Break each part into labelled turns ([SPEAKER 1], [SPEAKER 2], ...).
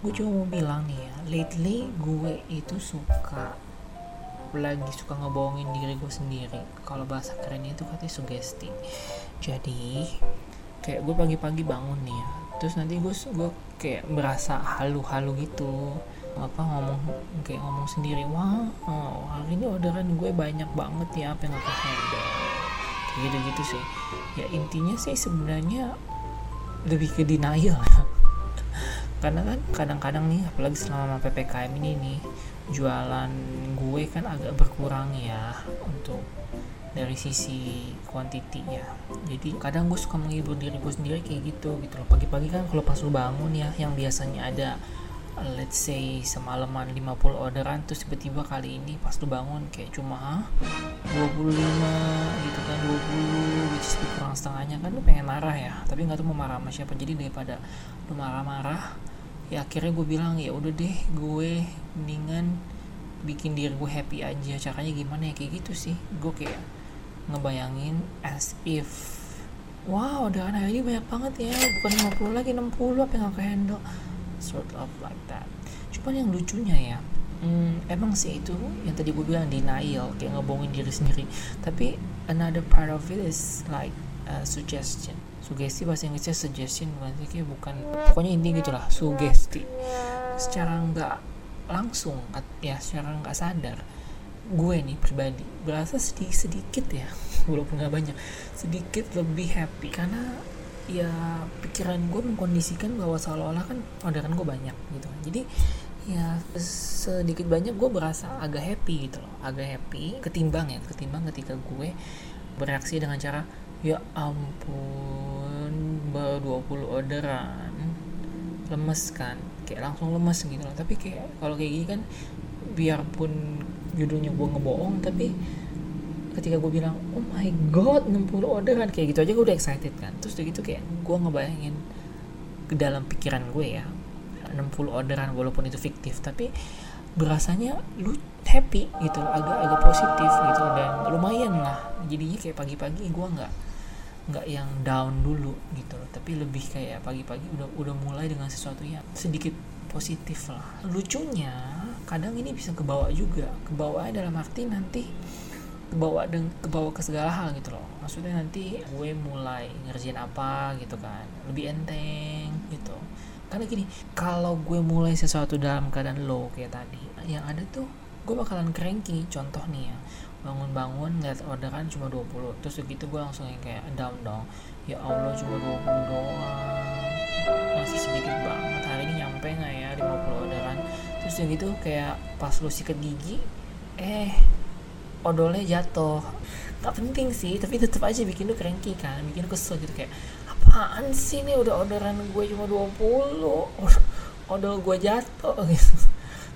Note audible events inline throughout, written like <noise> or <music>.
[SPEAKER 1] gue cuma mau bilang nih ya lately gue itu suka lagi suka ngebohongin diri gue sendiri. Kalau bahasa kerennya itu katanya sugesti. Jadi kayak gue pagi-pagi bangun nih ya terus nanti gue gue kayak berasa halu-halu gitu. Apa ngomong kayak ngomong sendiri wah oh, hari ini orderan gue banyak banget ya apa yang aku handle gitu gitu sih. Ya intinya sih sebenarnya lebih ke denial karena kan kadang-kadang nih apalagi selama ppkm ini nih jualan gue kan agak berkurang ya untuk dari sisi kuantitinya. Jadi kadang gue suka menghibur diri gue sendiri kayak gitu gitu loh. Pagi-pagi kan kalau pas lu bangun ya yang biasanya ada let's say semalaman 50 orderan terus tiba-tiba kali ini pas lu bangun kayak cuma 25 gitu kan 20 which is kurang setengahnya kan lu pengen marah ya? Tapi nggak tahu mau marah sama siapa. Jadi daripada lu marah-marah ya akhirnya gue bilang ya udah deh gue mendingan bikin diri gue happy aja. Caranya gimana ya? Kayak gitu sih. Gue kayak ngebayangin as if wow dengan hari ini banyak banget ya. Bukan 50 lagi 60 apa yang aku handle sort of like that. Cuman yang lucunya ya hmm, emang sih itu yang tadi gue bilang denial kayak ngebohongin diri sendiri. Tapi another part of it is like uh, suggestion. Sugesti bahasa Inggrisnya suggestion sih kayak bukan pokoknya intinya gitulah sugesti. Secara nggak langsung ya secara nggak sadar gue nih pribadi berasa sedikit sedikit ya <laughs> walaupun nggak banyak sedikit lebih happy. Karena ya pikiran gue mengkondisikan bahwa seolah-olah kan orderan gue banyak gitu kan. Jadi ya sedikit banyak gue berasa agak happy gitu loh. Agak happy ketimbang ya ketimbang ketika gue bereaksi dengan cara ya ampun baru 20 orderan. Lemes kan? Kayak langsung lemes gitu loh. Tapi kayak kalau kayak gini kan biarpun judulnya gue ngebohong tapi ketika gue bilang oh my god 60 orderan kayak gitu aja gue udah excited kan. Terus udah gitu kayak gue ngebayangin ke dalam pikiran gue ya 60 orderan walaupun itu fiktif tapi berasanya lu happy gitu agak agak positif gitu dan lumayan lah. Jadinya kayak pagi-pagi gue nggak nggak yang down dulu gitu loh tapi lebih kayak pagi-pagi udah udah mulai dengan sesuatu yang sedikit positif lah. Lucunya kadang ini bisa kebawa juga. Kebawa dalam arti nanti kebawa dan kebawa ke segala hal gitu loh. Maksudnya nanti gue mulai ngerjain apa gitu kan. Lebih enteng gitu. Karena gini kalau gue mulai sesuatu dalam keadaan low kayak tadi yang ada tuh gue bakalan cranky. Contoh nih ya bangun-bangun lihat orderan cuma 20 terus begitu gue langsung yang kayak down dong. Ya Allah cuma 20 doang. Masih sedikit banget. Hari ini nyampe nggak ya 50 orderan? Terus yang gitu kayak pas lu sikat gigi eh odolnya jatuh. Gak penting sih tapi tetap aja bikin lu cranky kan bikin lu kesel gitu kayak apaan sih nih udah orderan gue cuma 20 odol gue jatuh. <laughs> Gitu.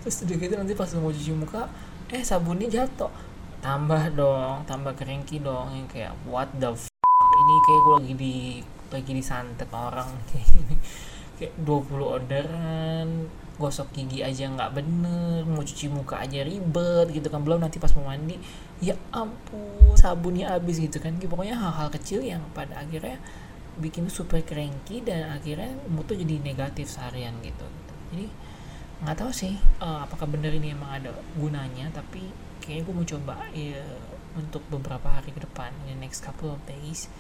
[SPEAKER 1] Terus udah gitu nanti pas lu mau cuci muka eh sabunnya jatuh. Tambah dong tambah cranky dong yang kayak what the f ini kayak gue lagi di lagi disantet orang <laughs> kayak gini kayak 20 orderan gosok gigi aja nggak bener mau cuci muka aja ribet gitu kan. Belum nanti pas mau mandi ya ampun sabunnya habis gitu kan. Pokoknya hal-hal kecil yang pada akhirnya bikin super cranky dan akhirnya mood tuh jadi negatif seharian gitu, jadi nggak tahu sih uh, apakah bener ini emang ada gunanya tapi kayaknya gue mau coba ya untuk beberapa hari ke depan in the next couple of days.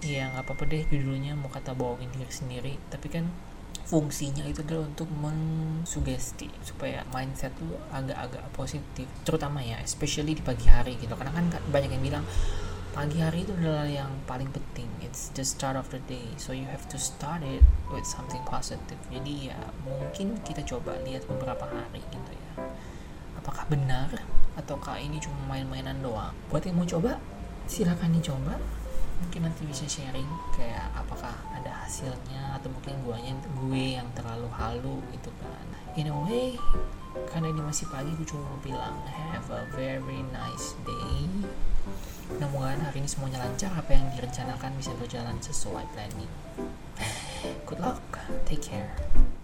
[SPEAKER 1] Ya nggak apa-apa deh judulnya mau kata bohongin diri sendiri. Tapi kan fungsinya itu adalah untuk mensugesti supaya mindset lu agak-agak positif terutama ya especially di pagi hari gitu. Karena kan banyak yang bilang pagi hari itu adalah yang paling penting. It's the start of the day so you have to start it with something positive. Jadi ya mungkin kita coba lihat beberapa hari gitu ya. Apakah benar ataukah ini cuma main-mainan doang? Buat yang mau coba silakan dicoba. Mungkin nanti bisa sharing kayak apakah ada hasilnya atau mungkin guanya gue yang terlalu halu gitu kan. In a way karena ini masih pagi gue cuma mau bilang have a very nice day. Mudah-mudahan hari ini semuanya lancar apa yang direncanakan bisa berjalan sesuai planning. Good luck. Take care